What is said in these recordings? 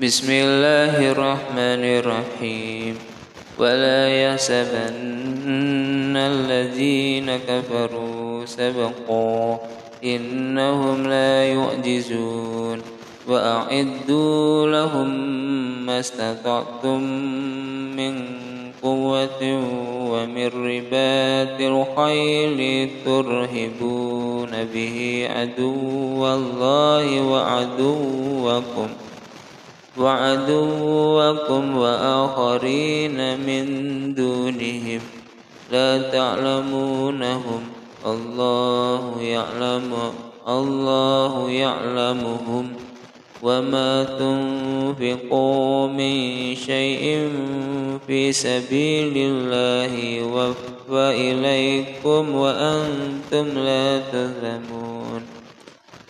بسم الله الرحمن الرحيم ولا يحسبن الذين كفروا سبقوا إنهم لا يعجزون وأعدوا لهم ما استطعتم من قوة ومن ربات الخيل ترهبون به عدو الله وعدوكم وعدوكم وآخرين من دونهم لا تعلمونهم. الله يعلم الله يعلمهم. وما تنفقوا من شيء في سبيل الله يوفى إليكم وأنتم لا تظلمون.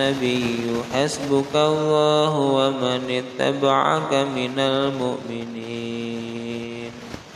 النبي حسبك الله ومن اتبعك من المؤمنين.